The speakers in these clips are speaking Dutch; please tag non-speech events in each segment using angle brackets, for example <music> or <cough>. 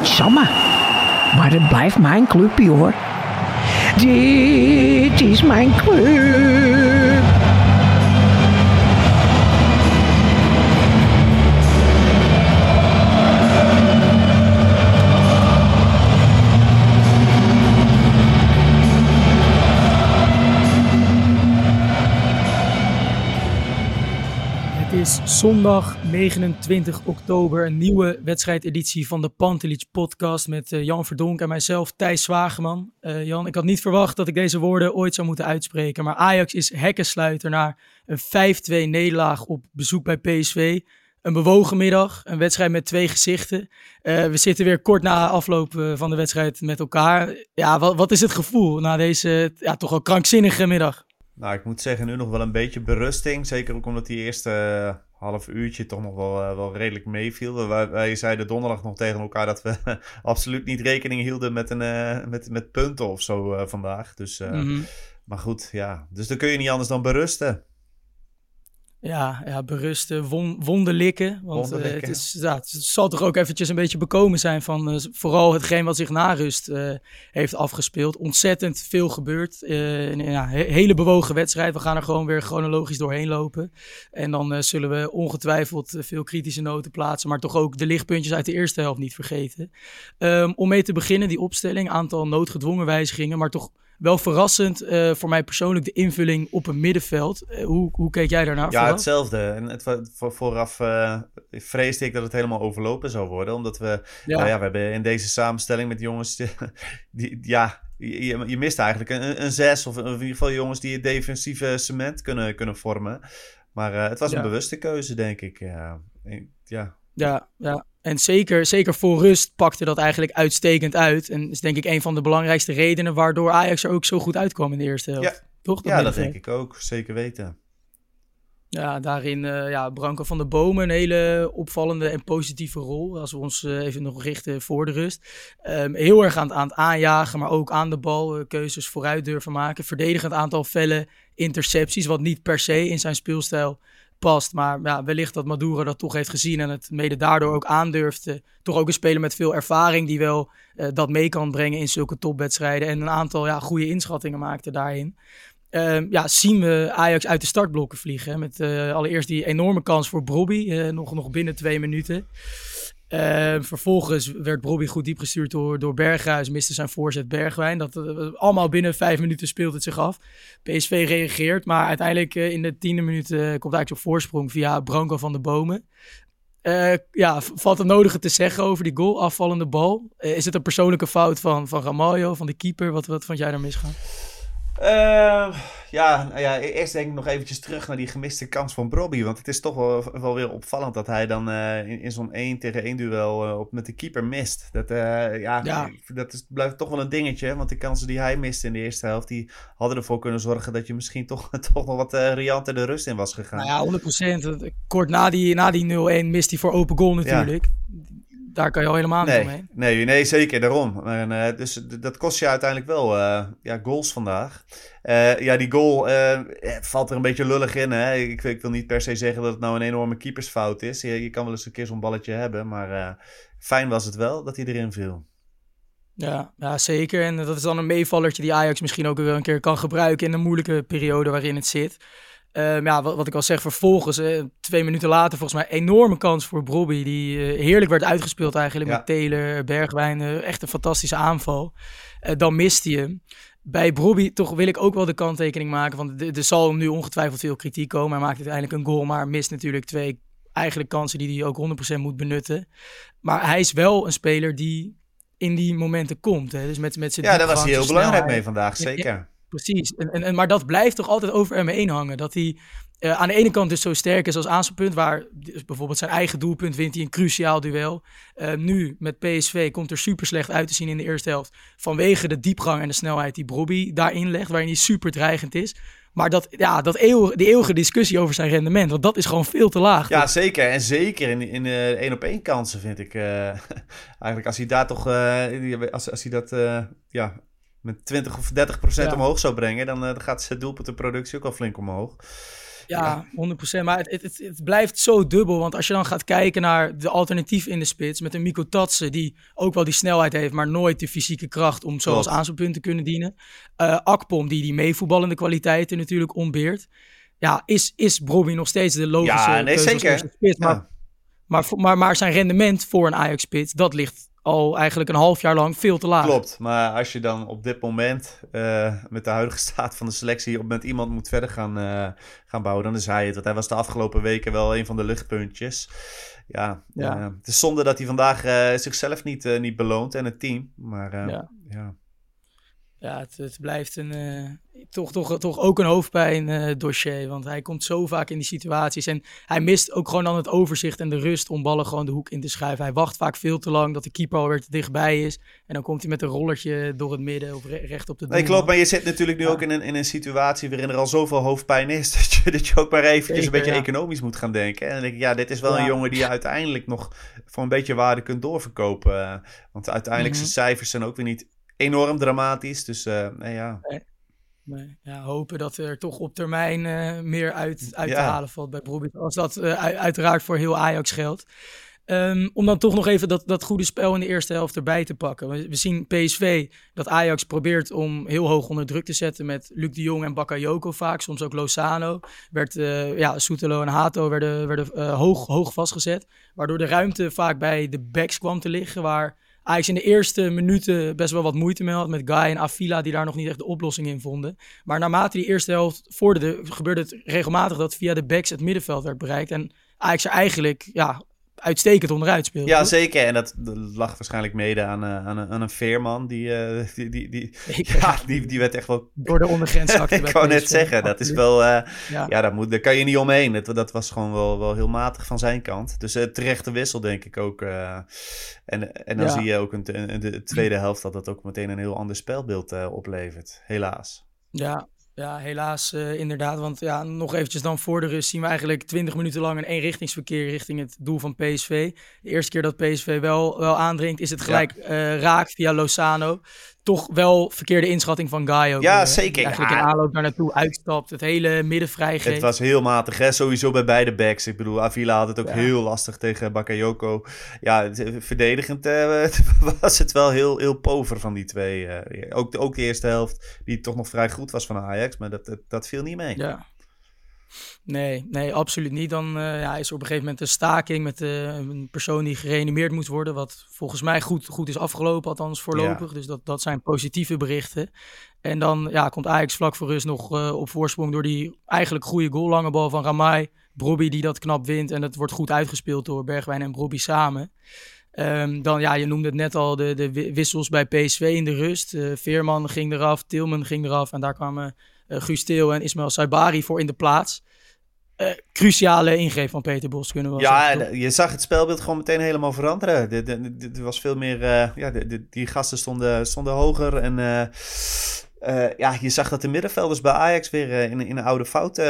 Godsamme. Maar het blijft mijn clubje hoor. Dit is mijn club. Is zondag 29 oktober, een nieuwe wedstrijdeditie van de Pantelich podcast met eh, Jan Verdonk en mijzelf, Thijs Zwageman. Eh, Jan, ik had niet verwacht dat ik deze woorden ooit zou moeten uitspreken, maar Ajax is hekkensluiter na een 5-2 nederlaag op bezoek bij PSV. Een bewogen middag, een wedstrijd met twee gezichten. Eh, we zitten weer kort na afloop van de wedstrijd met elkaar. Ja, wat, wat is het gevoel na deze ja, toch wel krankzinnige middag? Nou, ik moet zeggen, nu nog wel een beetje berusting. Zeker ook omdat die eerste uh, half uurtje toch nog wel, uh, wel redelijk meeviel. Wij, wij, zeiden donderdag nog tegen elkaar dat we <laughs> absoluut niet rekening hielden met, een, uh, met, met punten of zo vandaag. Dus, mm -hmm. Maar goed, ja. Dus dan kun je niet anders dan berusten. Ja, ja berusten, won, wonderlikken. Want uh, het, is, ja, het zal toch ook eventjes een beetje bekomen zijn van uh, vooral hetgeen wat zich na rust heeft afgespeeld. Ontzettend veel gebeurd. ja, he, hele bewogen wedstrijd. We gaan er gewoon weer chronologisch doorheen lopen. En dan zullen we ongetwijfeld veel kritische noten plaatsen. Maar toch ook de lichtpuntjes uit de eerste helft niet vergeten. Um, om mee te beginnen, die opstelling. Aantal noodgedwongen wijzigingen, maar toch wel verrassend uh, voor mij persoonlijk de invulling op een middenveld. Uh, hoe, hoe keek jij daarnaar? Ja, vooraf? hetzelfde. En het, voor, vooraf uh, vreesde ik dat het helemaal overlopen zou worden. Omdat we, ja. Nou ja, we hebben in deze samenstelling met jongens, die, <laughs> die ja, je, je, mist eigenlijk een, een zes of in ieder geval jongens die het defensieve cement kunnen, kunnen vormen. Maar het was een bewuste keuze, denk ik. Ja. Ja, ja. En zeker, zeker voor rust pakte dat eigenlijk uitstekend uit. En is denk ik een van de belangrijkste redenen waardoor Ajax er ook zo goed uitkwam in de eerste helft. Ja, Toch? Dat ja, dat denk ik ook. Zeker weten. Ja, daarin uh, ja, Branko van de Bomen een hele opvallende en positieve rol. Als we ons uh, even nog richten voor de rust. Um, heel erg aan, aan het aanjagen, maar ook aan de bal uh, keuzes vooruit durven maken. Verdedigend aantal felle intercepties, wat niet per se in zijn speelstijl past. Maar ja, wellicht dat Maduro dat toch heeft gezien en het mede daardoor ook aandurft. toch ook een speler met veel ervaring die wel uh, dat mee kan brengen in zulke topwedstrijden. En een aantal ja, goede inschattingen maakte daarin. Uh, ja, zien we Ajax uit de startblokken vliegen. Met uh, allereerst die enorme kans voor Brobby, nog, nog binnen twee minuten. Uh, vervolgens werd Brobby goed diep gestuurd door, door Berghuis, miste zijn voorzet Bergwijn. Dat, uh, allemaal binnen vijf minuten speelt het zich af. PSV reageert, maar uiteindelijk uh, in de tiende minuut komt eigenlijk op voorsprong via Branco van de Bomen. ja, valt het nodige te zeggen over die goal, afvallende bal? is het een persoonlijke fout van, van Ramaljo, van de keeper? Wat, wat vond jij daar misgaan? Uh, ja, nou ja, eerst denk ik nog eventjes terug naar die gemiste kans van Brobby. Want het is toch wel, wel weer opvallend dat hij dan uh, in, in zo'n 1 tegen 1 duel uh, op, met de keeper mist. Dat, ja, ja. dat is, blijft toch wel een dingetje. Want de kansen die hij miste in de eerste helft, die hadden ervoor kunnen zorgen dat je misschien toch, <laughs> toch nog wat rianter de rust in was gegaan. Nou ja, 100%. Kort na die, na die 0-1 mist hij voor open goal natuurlijk. Ja daar kan je al helemaal nee, niet omheen. Nee, nee, zeker, daarom. En, uh, dus dat kost je uiteindelijk wel uh, ja, goals vandaag. Uh, ja, die goal valt er een beetje lullig in. Hè? Ik, ik, wil niet per se zeggen dat het nou een enorme keepersfout is. Je, je kan wel eens een keer zo'n balletje hebben, maar fijn was het wel dat hij erin viel. Ja, ja, zeker. En dat is dan een meevallertje die Ajax misschien ook wel een keer kan gebruiken in de moeilijke periode waarin het zit. Um, ja, wat, wat, ik al zeg, vervolgens, eh, twee minuten later, volgens mij enorme kans voor Brobby. Die uh, heerlijk werd uitgespeeld eigenlijk ja. met Taylor, Bergwijn. Uh, echt een fantastische aanval. dan mist hij hem. Bij Brobby toch wil ik ook wel de kanttekening maken. Want er zal nu ongetwijfeld veel kritiek komen. Hij maakt uiteindelijk een goal, maar mist natuurlijk twee eigenlijk kansen die hij ook 100% moet benutten. Maar hij is wel een speler die in die momenten komt. Hè? Dus met, met zijn ja, daar was hij heel belangrijk mee vandaag, zeker. Ja, Precies. En, en, maar dat blijft toch altijd over hem heen hangen. Dat hij aan de ene kant dus zo sterk is als aanspeelpunt, waar dus bijvoorbeeld zijn eigen doelpunt wint hij een cruciaal duel. nu met PSV komt er super slecht uit te zien in de eerste helft. Vanwege de diepgang en de snelheid die Bobby daarin legt, waarin hij super dreigend is. Maar dat, ja, dat eeuwige, die eeuwige discussie over zijn rendement, want dat is gewoon veel te laag. Ja, zeker. En zeker in, in de één op één kansen vind ik. <laughs> Eigenlijk als hij daar toch, als, als hij dat ja, met 20 of 30 procent omhoog zou brengen, dan, dan gaat zijn doelpuntenproductie ook al flink omhoog. Ja, 100%. Maar het, het, het, blijft zo dubbel. Want als je dan gaat kijken naar de alternatief in de spits. Met een Miko Tatsen, die ook wel die snelheid heeft, maar nooit de fysieke kracht om zoals aanspeelpunt te kunnen dienen. Uh, Akpom, die die meevoetballende kwaliteiten natuurlijk ontbeert. Ja, is, is nog steeds de logische ja, nee, zeker. spits. Maar, maar, maar, maar, zijn rendement voor een Ajax-spits, dat ligt al eigenlijk een half jaar lang veel te laag. Klopt, maar als je dan op dit moment uh, met de huidige <laughs> staat van de selectie op met iemand moet verder gaan, uh, gaan bouwen, dan is hij het. Want hij was de afgelopen weken wel een van de luchtpuntjes. Ja, ja. Uh, het is zonde dat hij vandaag zichzelf niet, niet beloont en het team. Maar ja. ja ja, het, het blijft een, uh, toch, toch, toch ook een hoofdpijn uh, dossier. Want hij komt zo vaak in die situaties. En hij mist ook gewoon dan het overzicht en de rust om ballen gewoon de hoek in te schuiven. Hij wacht vaak veel te lang dat de keeper alweer te dichtbij is. En dan komt hij met een rollertje door het midden of recht op de doel. Nee, klopt. Maar je zit natuurlijk nu ook in een, in een situatie waarin er al zoveel hoofdpijn is. <laughs> Dat je, dat je ook maar eventjes een beetje economisch moet gaan denken. En dan denk ik, ja, dit is wel een jongen die je uiteindelijk nog voor een beetje waarde kunt doorverkopen. Want uiteindelijk mm zijn cijfers zijn ook weer niet enorm dramatisch. Dus uh, nee, ja. Nee. Ja, hopen dat er toch op termijn uh, meer uit, uit te halen valt bij Brobbey. Als dat uh, uiteraard voor heel Ajax geldt. Um, om dan toch nog even dat, dat goede spel in de eerste helft erbij te pakken. We, we, zien PSV dat Ajax probeert om heel hoog onder druk te zetten met Luc de Jong en Bakayoko vaak. Soms ook Lozano. Werd, uh, ja, Soetelo en Hato werden, werden hoog, hoog vastgezet. Waardoor de ruimte vaak bij de backs kwam te liggen. Waar Ajax in de eerste minuten best wel wat moeite mee had met Guy en Avila die daar nog niet echt de oplossing in vonden. Maar naarmate die eerste helft vorderde, gebeurde het regelmatig dat via de backs het middenveld werd bereikt. En Ajax er eigenlijk ja, uitstekend onderuit speelde. Ja, zeker. En dat lag waarschijnlijk mede aan, uh, aan, een, aan een Veerman. Die, uh, die, die, die, <laughs> ja, die, die werd echt wel... <laughs> Door de ondergrens <laughs> Ik wou net zeggen, dat is wel... Uh, ja, ja daar, moet, daar kan je niet omheen. Dat, dat was gewoon wel, wel heel matig van zijn kant. Dus terechte wissel, denk ik ook. en, en dan zie je ook in de tweede helft dat dat ook meteen een heel ander spelbeeld oplevert. Helaas. Ja, ja, helaas uh, inderdaad. Want ja, nog eventjes dan voor de rust zien we eigenlijk 20 minuten lang een eenrichtingsverkeer richting het doel van PSV. De eerste keer dat PSV wel, wel aandringt is het gelijk ja. uh, raak via Lozano toch wel verkeerde inschatting van ook. Ja, zeker. Eigenlijk ja. in aanloop daar naartoe uitstapt, het hele midden vrijgeeft. Het was heel matig, hè? sowieso bij beide backs. Ik bedoel, Avila had het ook heel lastig tegen Bakayoko. Ja, verdedigend uh, <laughs> was het wel heel, heel pover van die twee. Uh, ook, ook de eerste helft, die toch nog vrij goed was van Ajax, maar dat, dat, dat viel niet mee. Ja. Nee, nee, absoluut niet. Dan uh, ja, is er op een gegeven moment een staking met uh, een persoon die gereanimeerd moet worden. Wat volgens mij goed, goed is afgelopen, althans voorlopig. Ja. Dus dat, dat zijn positieve berichten. En dan ja, komt Ajax vlak voor rust nog uh, op voorsprong door die eigenlijk goede goal. Lange bal van Ramai. Brobby die dat knap wint. En dat wordt goed uitgespeeld door Bergwijn en Brobby samen. Um, dan, ja, je noemde het net al, de, de wissels bij PSV in de rust. Veerman ging eraf, Tilman ging eraf. En daar kwamen Guus Til en Ismail Saibari voor in de plaats. Uh, cruciale ingreep van Peter Bos kunnen we Ja, zeggen, je zag het spelbeeld gewoon meteen helemaal veranderen. Er was veel meer, uh, ja, de, de, die gasten stonden, stonden hoger en uh, ja, je zag dat de middenvelders bij Ajax weer in, in een oude fout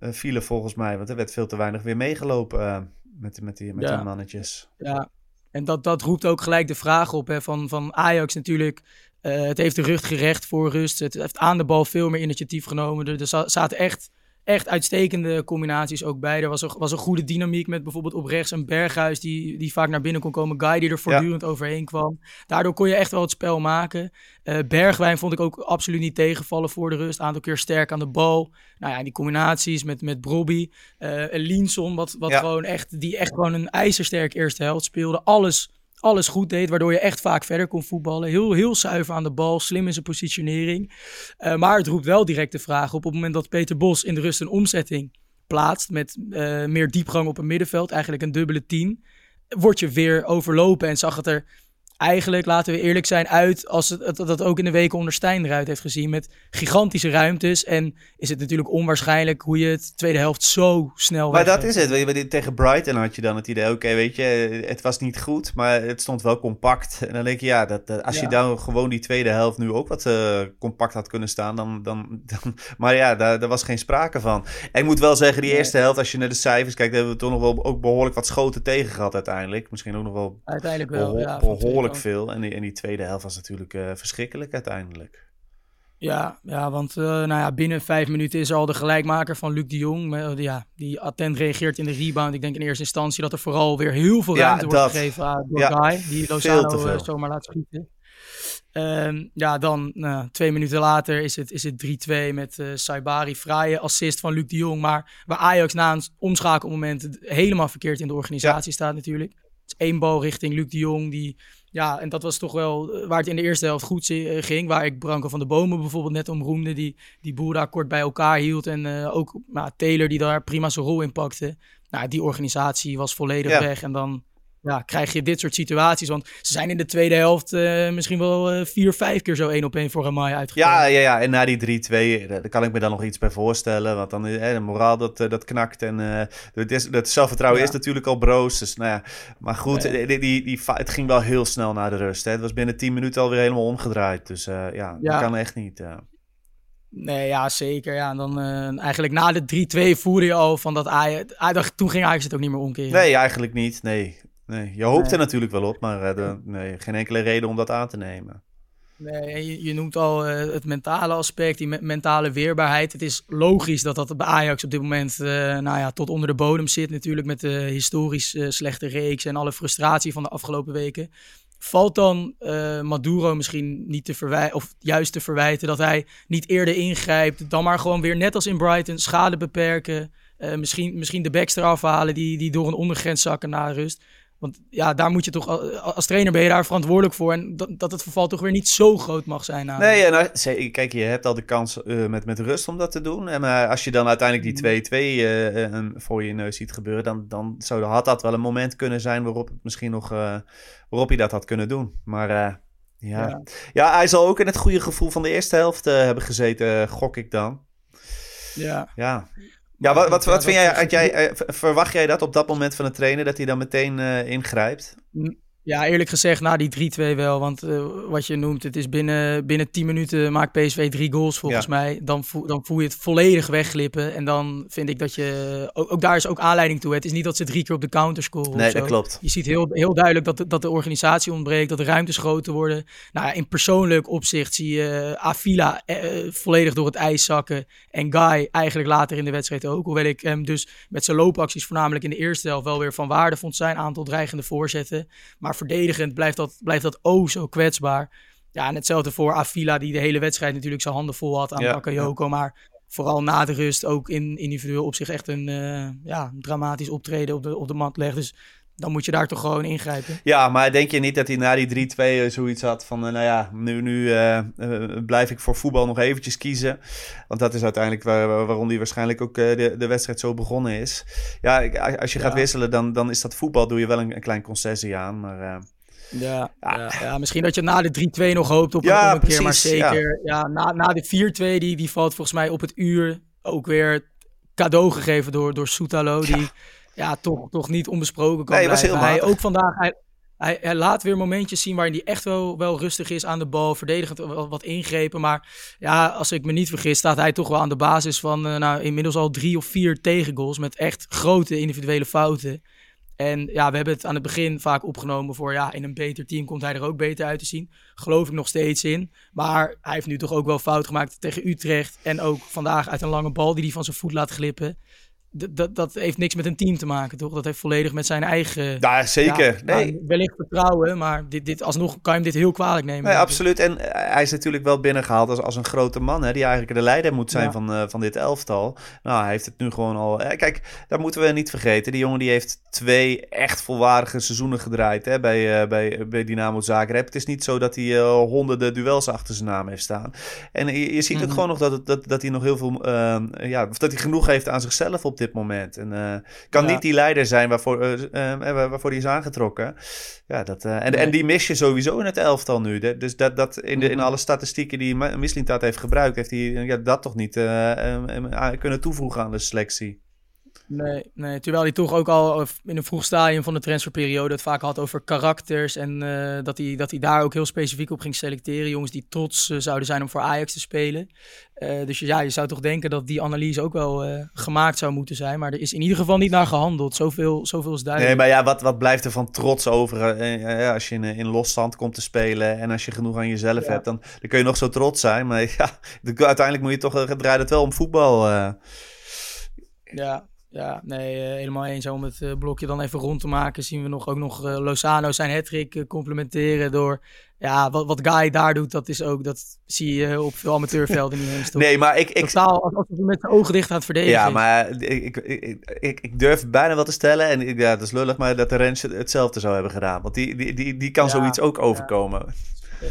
vielen volgens mij. Want er werd veel te weinig weer meegelopen met, met, die, met ja. die mannetjes. Ja, en dat, dat roept ook gelijk de vraag op hè, van, van Ajax natuurlijk. Uh, het heeft de rug gerecht voor rust. Het heeft aan de bal veel meer initiatief genomen. Er, er zaten echt, echt uitstekende combinaties ook bij. Er was een, was een goede dynamiek met bijvoorbeeld op rechts een Berghuis die, die vaak naar binnen kon komen. Guy die er voortdurend ja. overheen kwam. Daardoor kon je echt wel het spel maken. Uh, Bergwijn vond ik ook absoluut niet tegenvallen voor de rust. Een aantal keer sterk aan de bal. Nou ja, die combinaties met, met Brobby. Uh, Linson, wat, wat ja. gewoon echt, die echt gewoon een ijzersterk eerste helft speelde. Alles alles goed deed, waardoor je echt vaak verder kon voetballen. Heel, heel zuiver aan de bal, slim in zijn positionering. Uh, maar het roept wel direct de vraag op, op het moment dat Peter Bos in de rust een omzetting plaatst met uh, meer diepgang op een middenveld, eigenlijk een dubbele tien, word je weer overlopen en zag het er eigenlijk, laten we eerlijk zijn, uit als het, dat ook in de weken onder Stijn eruit heeft gezien. Met gigantische ruimtes. En is het natuurlijk onwaarschijnlijk hoe je het tweede helft zo snel Maar dat is het. Tegen Brighton had je dan het idee, oké, weet je, het was niet goed, maar het stond wel compact. En dan denk je, ja, dat, als je dan gewoon die tweede helft nu ook wat uh, compact had kunnen staan, dan... dan, dan <laughs> maar ja, daar, daar, was geen sprake van. En ik moet wel zeggen, die eerste helft, als je naar de cijfers kijkt, hebben we toch nog wel ook behoorlijk wat schoten tegen gehad uiteindelijk. Misschien ook nog wel... Uiteindelijk wel, ja, behoorlijk veel. En die, en die tweede helft was natuurlijk uh, verschrikkelijk uiteindelijk. Ja, ja want uh, nou ja, binnen vijf minuten is er al de gelijkmaker van Luc de Jong. Uh, ja, die attent reageert in de rebound. Ik denk in eerste instantie dat er vooral weer heel veel ruimte wordt gegeven aan ja. Die Lozano zomaar laat schieten. Um, ja, dan nou, twee minuten later is het, is het 3-2 met uh, Saibari. Fraaie assist van Luc de Jong. Maar waar Ajax na een omschakelmoment helemaal verkeerd in de organisatie staat natuurlijk. Het is één bal richting Luc de Jong die ja, en dat was toch wel eh, waar het in de eerste helft goed eh, ging. Waar ik Branko van de Bomen bijvoorbeeld net om roemde. Die, die boer daar kort bij elkaar hield. En uh, ook nou, Taylor die daar prima zijn rol in pakte. Nou, die organisatie was volledig weg. En dan ja, krijg je dit soort situaties. Want ze zijn in de tweede helft uh, misschien wel uh, vier, vijf keer zo één op één voor Amaya uitgekomen. Ja, ja, ja, en na die 3-2, daar kan ik me dan nog iets bij voorstellen. Want dan eh, de moraal dat, dat knakt. En uh, zelfvertrouwen ja. is natuurlijk al broos. Dus, nou ja. Maar goed, ja. die, die, die, het ging wel heel snel naar de rust. Hè. Het was binnen 10 minuten alweer helemaal omgedraaid. Dus ja, dat kan echt niet. Nee, ja, zeker. Ja, en dan uh, eigenlijk na de 3-2 voerde je al van dat Ajax... Toen ging Ajax het ook niet meer omkeren. Nee, eigenlijk niet. Nee, Nee, je hoopt er natuurlijk wel op, maar de, nee, geen enkele reden om dat aan te nemen. Nee, je, je noemt al uh, het mentale aspect, die me mentale weerbaarheid. Het is logisch dat dat bij Ajax op dit moment uh, nou ja, tot onder de bodem zit. Natuurlijk met de historisch slechte reeks en alle frustratie van de afgelopen weken. Valt dan Maduro misschien niet te verwijten, of juist te verwijten dat hij niet eerder ingrijpt, dan maar gewoon weer net als in Brighton schade beperken. misschien, misschien de backs eraf halen die, die door een ondergrens zakken na rust. Want ja, daar moet je toch als trainer ben je daar verantwoordelijk voor. En dat, dat het verval toch weer niet zo groot mag zijn. Nee, en nou, kijk, je hebt al de kans uh, met, met rust om dat te doen. En maar als je dan uiteindelijk die 2-2 uh, uh, voor je neus ziet gebeuren, dan, dan zou, had dat wel een moment kunnen zijn waarop het misschien nog uh, waarop je dat had kunnen doen. Maar ja. ja. Ja. hij zal ook in het goede gevoel van de eerste helft hebben gezeten, gok ik dan. Ja. Ja. Ja, wat, wat, wat vind jij, jij, eh, verwacht jij dat op dat moment van de trainer, dat hij dan meteen uh, ingrijpt? Ja, eerlijk gezegd, na die 3-2 wel. Want uh, wat je noemt, het is binnen, binnen 10 minuten maakt PSV drie goals volgens ja. mij. Dan, voel, dan voel je het volledig wegglippen. En dan vind ik dat je... Ook, ook, daar is ook aanleiding toe. Het is niet dat ze drie keer op de counter scoren Nee, dat klopt. Je ziet heel, heel duidelijk dat de, dat de organisatie ontbreekt. Dat de ruimtes groter worden. Nou ja, in persoonlijk opzicht zie je uh, Avila uh, volledig door het ijs zakken. En Guy eigenlijk later in de wedstrijd ook. Hoewel ik hem dus met zijn loopacties voornamelijk in de eerste helft wel weer van waarde vond zijn. Aantal dreigende voorzetten. Maar verdedigend blijft dat, blijft dat oh zo kwetsbaar. Ja, en hetzelfde voor Avila, die de hele wedstrijd natuurlijk zijn handen vol had aan ja, Bakayoko. Ja. Maar vooral na de rust ook in individueel op zich echt een uh, ja, dramatisch optreden op de, op de mat legt. Dus dan moet je daar toch gewoon ingrijpen. Ja, maar denk je niet dat hij na die 3-2 zoiets had van... Uh, nou ja, nu, nu uh, uh, blijf ik voor voetbal nog eventjes kiezen. Want dat is uiteindelijk waar, waarom hij waarschijnlijk ook de, de wedstrijd zo begonnen is. Ja, als je ja. gaat wisselen, dan, dan is dat voetbal... doe je wel een, een klein concessie aan, maar... Ja, ja. ja, misschien dat je na de 3-2 nog hoopt op, ja, een precies, keer. Maar zeker, ja. na, na de 4-2, die, die valt volgens mij op het uur ook weer cadeau gegeven door, door Soetalo. Die ja, toch, toch niet onbesproken kan nee, was heel Hij ook vandaag, hij, hij, hij, laat weer momentjes zien waarin hij echt wel, wel rustig is aan de bal. Verdedigend wel wat ingrepen. Maar ja, als ik me niet vergis, staat hij toch wel aan de basis van uh, nou, inmiddels al drie of vier tegengoals. Met echt grote individuele fouten. En ja, we hebben het aan het begin vaak opgenomen voor ja, in een beter team komt hij er ook beter uit te zien. Geloof ik nog steeds in. Maar hij heeft nu toch ook wel fout gemaakt tegen Utrecht. En ook vandaag uit een lange bal die hij van zijn voet laat glippen dat, dat heeft niks met een team te maken, toch? Dat heeft volledig met zijn eigen... Ja, zeker. Ja, nee. wellicht vertrouwen, maar dit, dit, alsnog kan je hem dit heel kwalijk nemen. Nee, absoluut. En eh, hij is natuurlijk wel binnengehaald als, als een grote man, hè, die eigenlijk de leider moet zijn ja. van, uh, van dit elftal. Nou, hij heeft het nu gewoon al... Eh, kijk, daar moeten we niet vergeten. Die jongen die heeft twee echt volwaardige seizoenen gedraaid hè, bij, uh, bij, bij Dynamo Zagreb. Het is niet zo dat hij uh, honderden duels achter zijn naam heeft staan. En je, je ziet mm -hmm. ook gewoon nog dat, dat, dat hij nog heel veel... ja, dat hij genoeg heeft aan zichzelf op dit moment. En uh, kan Ja. niet die leider zijn waarvoor, eh, eh, waarvoor hij is aangetrokken. Ja, dat, eh, en, Nee. en die mis je sowieso in het elftal nu. Dus dat, dat in, de, in alle statistieken die Mislintat heeft gebruikt, heeft hij eh, ja, dat toch niet eh, eh, eh, kunnen toevoegen aan de selectie. Nee, nee, terwijl hij toch ook al in een vroeg stadium van de transferperiode het vaak had over karakters. En eh, dat, hij, dat hij daar ook heel specifiek op ging selecteren. Jongens die trots eh, zouden zijn om voor Ajax te spelen. Eh, dus ja, je zou toch denken dat die analyse ook wel gemaakt zou moeten zijn. Maar er is in ieder geval niet naar gehandeld. Zoveel, zoveel is Nee, duidelijk. maar ja, wat, wat blijft er van trots over als je in, in losstand komt te spelen en als je genoeg aan jezelf Ja. hebt, dan, dan kun je nog zo trots zijn. Maar <laughs> ja, de- uiteindelijk moet je toch, draait het wel om voetbal. Ja, ja nee, eh, helemaal eens. Om het eh, blokje dan even rond te maken, zien we nog, ook nog eh, Lozano zijn hattrick complementeren door... Ja, wat, wat Guy daar doet, dat is ook, dat zie je op veel amateurvelden niet eens. toch? Nee, maar ik, ik, Totaal alsof hij met zijn ogen dicht aan het verdedigen Ja, maar ik, ik, ik, ik, durf bijna wel te stellen, en ik- ja, dat is lullig, maar dat de Rens het- hetzelfde zou hebben gedaan. Want die, die, die, die kan Ja, zoiets ook overkomen. Eh,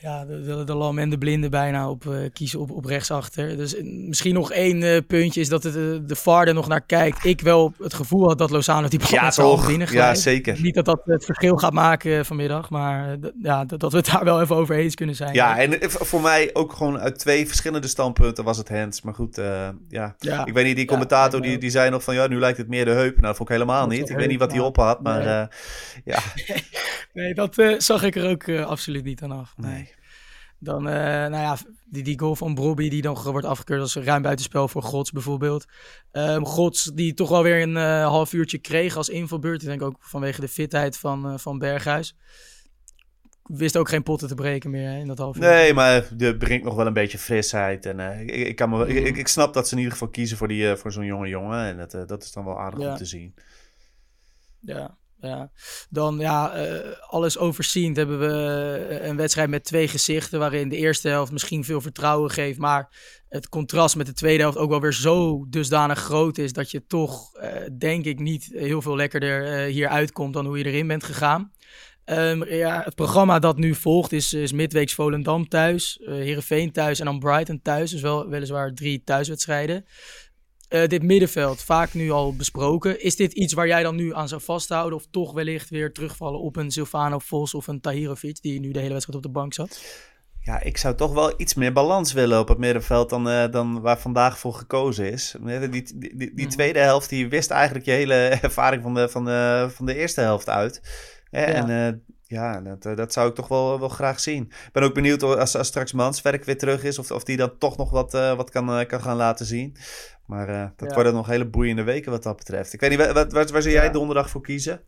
ja, de, de, de lam en de blinde bijna op eh, kiezen op, op rechtsachter. Dus eh, misschien nog één eh, puntje is dat het, eh, de VAR er nog naar kijkt. Ik wel het gevoel had dat Lozano die bal Ja, toch? binnen Ja, zeker. Niet dat dat het verschil gaat maken vanmiddag, maar ja, dat, dat we het daar wel even over eens kunnen zijn. Ja, en voor mij ook gewoon uit twee verschillende standpunten was het hands. Maar goed, eh, ja. Ja. Ik weet niet, die commentator ja. die, die zei nog van... ja, nu lijkt het meer de heup. Nou, dat vond ik helemaal niet. de Ik weet niet wat hij op had, maar Nee. eh, ja, <laughs> Nee, dat eh, zag ik er ook eh, absoluut niet aan af. nee. Dan, eh, nou ja, die, die goal van Brobby die dan wordt afgekeurd als een ruim buitenspel voor Gods bijvoorbeeld. Ehm Gods die toch wel weer een half uurtje kreeg als invalbeurt. Ik denk ook vanwege de fitheid van, van Berghuis. Wist ook geen potten te breken meer hè, in dat half uur. Nee, maar er brengt nog wel een beetje frisheid. En ik, ik, kan me, ik, ik, ik snap dat ze in ieder geval kiezen voor, die, voor zo'n jonge jongen. En dat, dat is dan wel aardig Ja. om te zien. Ja, ja. Dan ja, eh, alles overziend hebben we eh, een wedstrijd met twee gezichten. Waarin de eerste helft misschien veel vertrouwen geeft. Maar het contrast met de tweede helft ook wel weer zo dusdanig groot is. Dat je toch, eh, denk ik, niet heel veel lekkerder eh, hier uitkomt dan hoe je erin bent gegaan. Ehm, ja, het programma dat nu volgt is, is midweeks Volendam thuis, eh Heerenveen thuis en dan Brighton thuis. Dus wel weliswaar drie thuiswedstrijden. Eh, dit middenveld, vaak nu al besproken. Is dit iets waar jij dan nu aan zou vasthouden? Of toch wellicht weer terugvallen op een Silvano Vos of een Tahirovic, die nu de hele wedstrijd op de bank zat? Ja, ik zou toch wel iets meer balans willen op het middenveld dan, eh, dan waar vandaag voor gekozen is. Die, die, die, die Mhm. tweede helft, die wist eigenlijk je hele <laughs> ervaring van de, van de, van de eerste helft uit. En eh, ja, dat, dat zou ik toch wel, wel graag zien. Ik ben ook benieuwd of- als, als straks Manswerk weer terug is, of, of die dan toch nog wat, wat kan, kan gaan laten zien. Maar eh, dat Ja. worden nog hele boeiende weken wat dat betreft. Ik weet niet, wat, wat, waar, waar zou jij Ja. donderdag voor kiezen?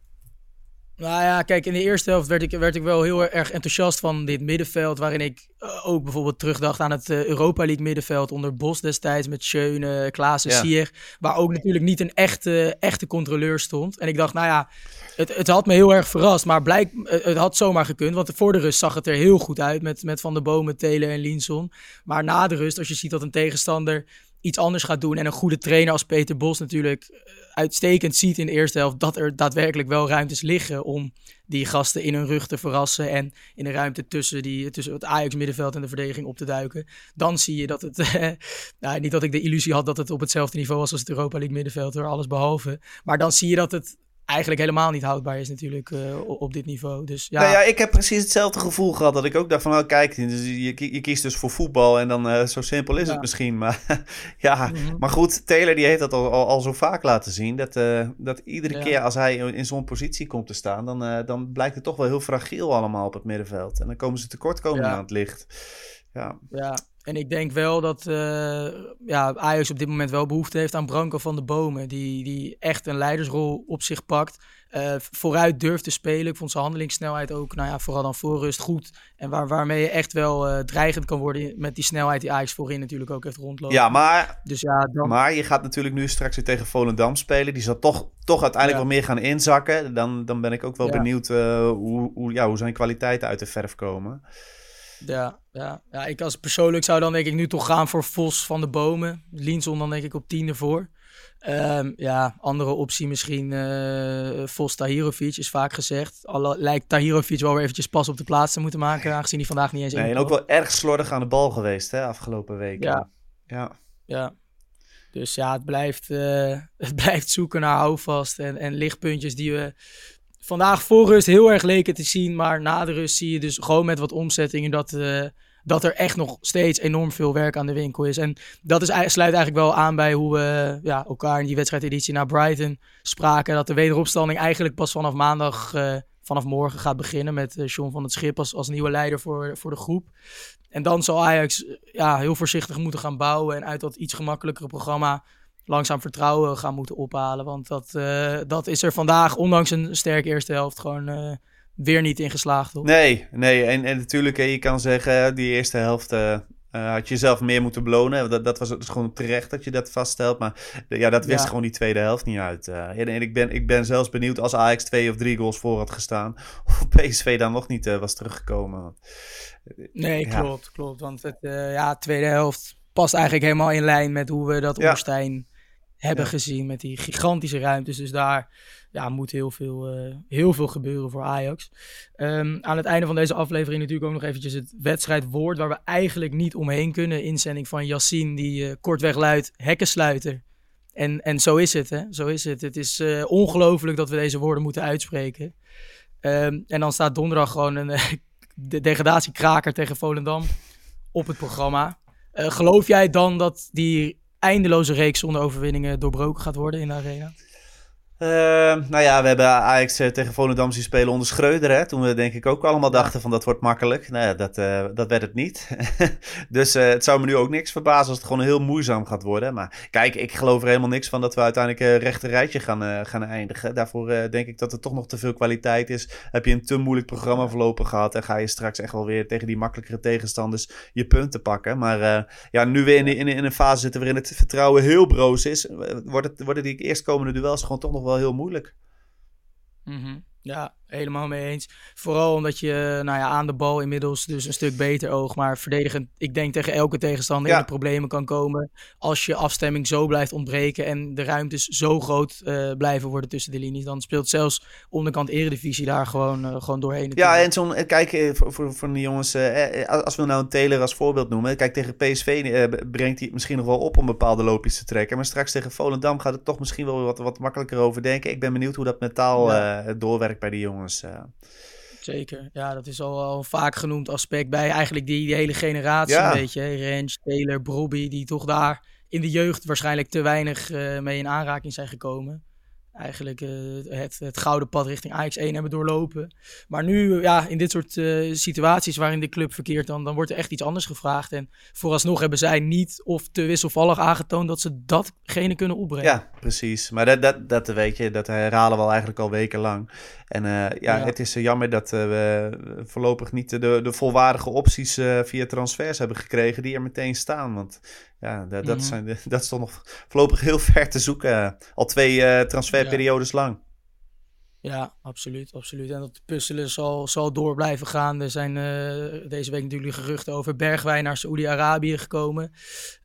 Nou ja, kijk, in de eerste helft werd ik, werd ik wel heel erg enthousiast van dit middenveld. Waarin ik eh, ook bijvoorbeeld terugdacht aan het eh, Europa League middenveld onder Bos destijds. Met Schöne, Klaassen, Ja. Sier. Waar ook natuurlijk niet een echte, echte controleur stond. En ik dacht, nou ja, het, het had me heel erg verrast. Maar blijk, het, het had zomaar gekund. Want voor de rust zag het er heel goed uit met, met Van der Bomen, Telen en Linson. Maar na de rust, als je ziet dat een tegenstander iets anders gaat doen. En een goede trainer als Peter Bos natuurlijk eh, uitstekend ziet in de eerste helft. Dat er daadwerkelijk wel ruimtes liggen om die gasten in hun rug te verrassen. En in de ruimte tussen, die, tussen het Ajax middenveld en de verdediging op te duiken. Dan zie je dat het, <laughs> nou, niet dat ik de illusie had dat het op hetzelfde niveau was als het Europa League middenveld. Hoor, alles behalve. Maar dan zie je dat het eigenlijk helemaal niet houdbaar is natuurlijk eh, op, dit niveau. Dus ja, Nou ja, ik heb precies hetzelfde gevoel gehad. Dat ik ook dacht van, oh, kijk, dus je, je kiest dus voor voetbal. En dan eh, zo simpel is Ja. het misschien. Maar <laughs> ja, Mhm. maar goed, Taylor die heeft dat al, al, al zo vaak laten zien. Dat, eh, dat iedere Ja. keer als hij in zo'n positie komt te staan, dan, dan blijkt het toch wel heel fragiel allemaal op het middenveld. En dan komen ze tekortkomingen Ja. aan het licht. Ja, Ja, en ik denk wel dat eh, ja, Ajax op dit moment wel behoefte heeft aan Branko van de Bomen. Die, die echt een leidersrol op zich pakt. eh, vooruit durft te spelen. Ik vond zijn handelingssnelheid ook, nou ja, vooral dan voor rust goed. En waar, waarmee je echt wel eh, dreigend kan worden met die snelheid die Ajax voorin natuurlijk ook heeft rondlopen. ja maar, Dus ja, dan... maar je gaat natuurlijk nu straks weer tegen Volendam spelen. Die zal toch, toch uiteindelijk Ja. wel meer gaan inzakken. Dan, dan ben ik ook wel Ja. benieuwd hoe, hoe, ja, hoe zijn kwaliteiten uit de verf komen. Ja, ja, ja, ik als persoonlijk zou dan denk ik nu toch gaan voor Vos van de Bomen. Linson dan denk ik op 10 ervoor. Ehm, ja, andere optie misschien eh Vos Tahirovic is vaak gezegd. Al lijkt Tahirovic wel weer eventjes pas op de plaats te moeten maken, aangezien hij vandaag niet eens Nee, en ook wel erg slordig aan de bal geweest, hè, afgelopen weken. Ja. Ja. Ja, Dus ja, het blijft, <laughs> het blijft zoeken naar houvast en, en lichtpuntjes die we vandaag voor rust heel erg leken te zien. Maar na de rust zie je dus gewoon met wat omzettingen dat, dat er echt nog steeds enorm veel werk aan de winkel is. En dat is, sluit eigenlijk wel aan bij hoe we ja, elkaar in die wedstrijdeditie naar Brighton spraken. Dat de wederopstanding eigenlijk pas vanaf maandag, uh, vanaf morgen gaat beginnen met uh, John van het Schip als, als nieuwe leider voor, voor de groep. En dan zal Ajax ja, heel voorzichtig moeten gaan bouwen en uit dat iets gemakkelijkere programma langzaam vertrouwen gaan moeten ophalen. Want dat, uh, dat is er vandaag, ondanks een sterke eerste helft, gewoon weer niet in geslaagd. Hoor. Nee, nee. En, en natuurlijk, je kan zeggen, die eerste helft uh, had je zelf meer moeten belonen. Dat, dat was dus gewoon terecht dat je dat vaststelt. Maar ja, dat wist gewoon die tweede helft niet uit. En, en, ik, ben, ik ben zelfs benieuwd als Ajax twee of drie goals voor had gestaan. <laughs> Of PSV dan nog niet was teruggekomen. Nee, ja. klopt, klopt. Want het, ja, tweede helft past eigenlijk helemaal in lijn met hoe we dat ja. Hebben gezien. Met die gigantische ruimtes. Dus daar ja, moet heel veel, uh, heel veel gebeuren voor Ajax. Um, aan het einde van deze aflevering natuurlijk ook nog eventjes het wedstrijdwoord... waar we eigenlijk niet omheen kunnen. Inzending van Yassine die uh, kortweg luidt hekkensluiter. En, en zo is het, hè. Zo is het. Het is uh, ongelooflijk dat we deze woorden moeten uitspreken. Um, en dan staat donderdag gewoon een de degradatiekraker tegen Volendam op het programma. geloof jij dan dat die eindeloze reeks zonder overwinningen doorbroken gaat worden in de arena? Uh, nou ja, we hebben Ajax eh, tegen Volendam zien spelen onder Schreuder. Hè? Toen we denk ik ook allemaal dachten van dat wordt makkelijk. Nou ja, dat, uh, dat werd het niet. <laughs> dus uh, het zou me nu ook niks verbazen als het gewoon heel moeizaam gaat worden. Maar kijk, ik geloof er helemaal niks van dat we uiteindelijk een rechte rijtje gaan, gaan eindigen. Daarvoor denk ik dat er toch nog te veel kwaliteit is. Heb je een te moeilijk programma verlopen gehad en ga je straks echt wel weer tegen die makkelijkere tegenstanders je punten pakken. Maar ja, nu weer in, in, in een fase zitten waarin het vertrouwen heel broos is. Wordt het, worden die eerstkomende duels gewoon toch nog wel wel heel moeilijk. Mm -hmm. Ja, helemaal mee eens. Vooral omdat je nou ja, aan de bal inmiddels dus een stuk beter oog. Maar verdedigend, ik denk tegen elke tegenstander ja. in de problemen kan komen. Als je afstemming zo blijft ontbreken en de ruimtes zo groot uh, blijven worden tussen de linies. Dan speelt zelfs onderkant eredivisie daar gewoon, uh, gewoon doorheen. Ja, en zo'n, kijk, eh, voor, voor, voor de jongens, uh, als we nou een Taylor als voorbeeld noemen. Kijk, tegen PSV brengt hij het misschien nog wel op om bepaalde loopjes te trekken. Maar straks tegen Volendam gaat het toch misschien wel wat, wat makkelijker over denken. Ik ben benieuwd hoe dat mentaal ja. doorwerkt bij die jongens. Zeker, ja, dat is al, al vaak genoemd aspect bij eigenlijk die, die hele generatie, ja. weet je. Rens, Taylor, Brobby, die toch daar in de jeugd waarschijnlijk te weinig uh, mee in aanraking zijn gekomen eigenlijk uh, het, het gouden pad richting Ajax 1 hebben doorlopen. Maar nu, ja, in dit soort uh, situaties waarin de club verkeert, dan, dan wordt er echt iets anders gevraagd. En vooralsnog hebben zij niet of te wisselvallig aangetoond dat ze datgene kunnen opbrengen. Ja, precies. Maar dat, dat, dat weet je, dat herhalen we al eigenlijk al wekenlang. En uh, ja, ja, het is jammer dat we voorlopig niet de, de volwaardige opties via transfers hebben gekregen die er meteen staan. Want ja, dat, dat, mm -hmm. zijn de, <laughs> dat is toch nog voorlopig heel ver te zoeken. Al twee transferperiodes ja. lang. Ja, absoluut, absoluut. En dat puzzelen zal, zal door blijven gaan. Er zijn deze week natuurlijk geruchten over Bergwijn naar Saoedi-Arabië gekomen.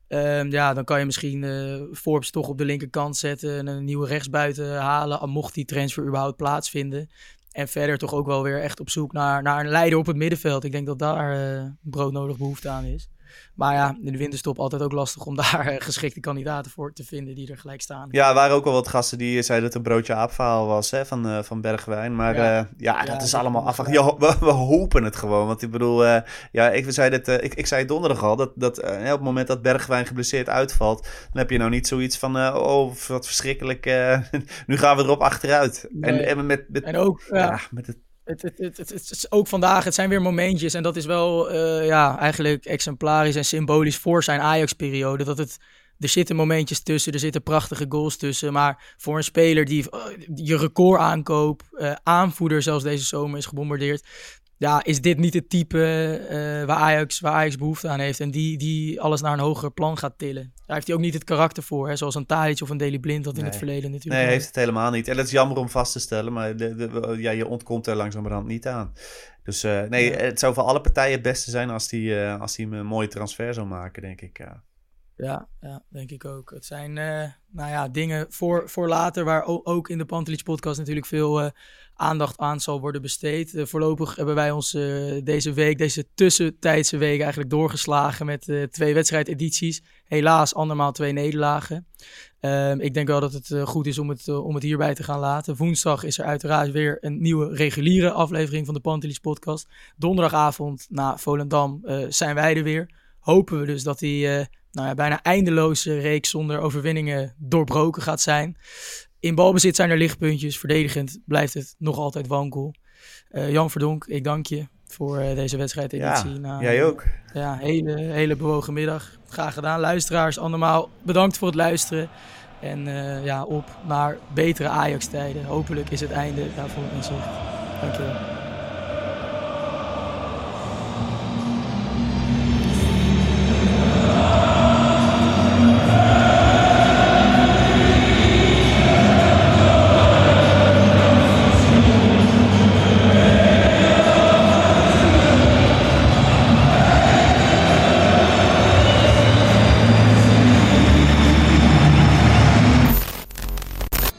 Um, ja, dan kan je misschien uh, Forbes toch op de linkerkant zetten en een nieuwe rechtsbuiten halen, mocht die transfer überhaupt plaatsvinden. En verder toch ook wel weer echt op zoek naar, naar een leider op het middenveld. Ik denk dat daar uh, broodnodig behoefte aan is. Maar ja, in de winterstop altijd ook lastig om <laughs> daar eh, geschikte kandidaten voor te vinden die er gelijk staan. Ja, er waren ook wel wat gasten die zeiden dat het een broodje aapverhaal was hè, van, uh, van Bergwijn. Maar ja, uh, ja, ja dat is allemaal afwachten. Ja, we, we, hopen het gewoon. Want ik bedoel, uh, ja, ik, zei het, ik, ik zei donderdag al, dat, dat op het moment dat Bergwijn geblesseerd uitvalt, dan heb je nou niet zoiets van, oh, wat verschrikkelijk, <laughs> nu gaan we erop achteruit. Nee. En, en, met, met, en ook, ja, met het het, het, het, is ook vandaag, het zijn weer momentjes. En dat is wel uh, ja, eigenlijk exemplarisch en symbolisch voor zijn Ajax-periode. Dat het, er zitten momentjes tussen, er zitten prachtige goals tussen. Maar voor een speler die uh, je record aankoop, uh, aanvoerder zelfs deze zomer is gebombardeerd ja, is dit niet het type uh, waar, Ajax, waar Ajax behoefte aan heeft en die, die alles naar een hoger plan gaat tillen. Daar heeft hij ook niet het karakter voor, hè? zoals een Tadic of een Deli Blind dat in het verleden natuurlijk. Nee, heeft het helemaal niet. En dat is jammer om vast te stellen, maar de, de, ja, je ontkomt er langzamerhand niet aan. Dus uh, nee, het zou voor alle partijen het beste zijn als hij die, uh, als die een mooie transfer zou maken, denk ik. Ja. Ja, ja, denk ik ook. Het zijn uh, nou ja, dingen voor, voor later, waar ook in de Pantelich podcast natuurlijk veel uh, aandacht aan zal worden besteed. Uh, voorlopig hebben wij ons deze week, deze tussentijdse week eigenlijk doorgeslagen met twee wedstrijdedities. Helaas andermaal twee nederlagen. Ehm, ik denk wel dat het goed is om het, om het hierbij te gaan laten. Woensdag is er uiteraard weer een nieuwe reguliere aflevering van de Pantelich podcast. Donderdagavond na Volendam zijn wij er weer. Hopen we dus dat die nou ja, bijna eindeloze reeks zonder overwinningen doorbroken gaat zijn. In balbezit zijn er lichtpuntjes. Verdedigend blijft het nog altijd wankel. Uh, Jan Verdonk, ik dank je voor uh, deze wedstrijdeditie. Ja, nou, jij ook. Ja, hele, hele bewogen middag. Graag gedaan. Luisteraars, allemaal bedankt voor het luisteren. En uh, ja, op naar betere Ajax-tijden. Hopelijk is het einde daarvoor in zicht. Dank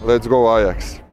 Let's go Ajax.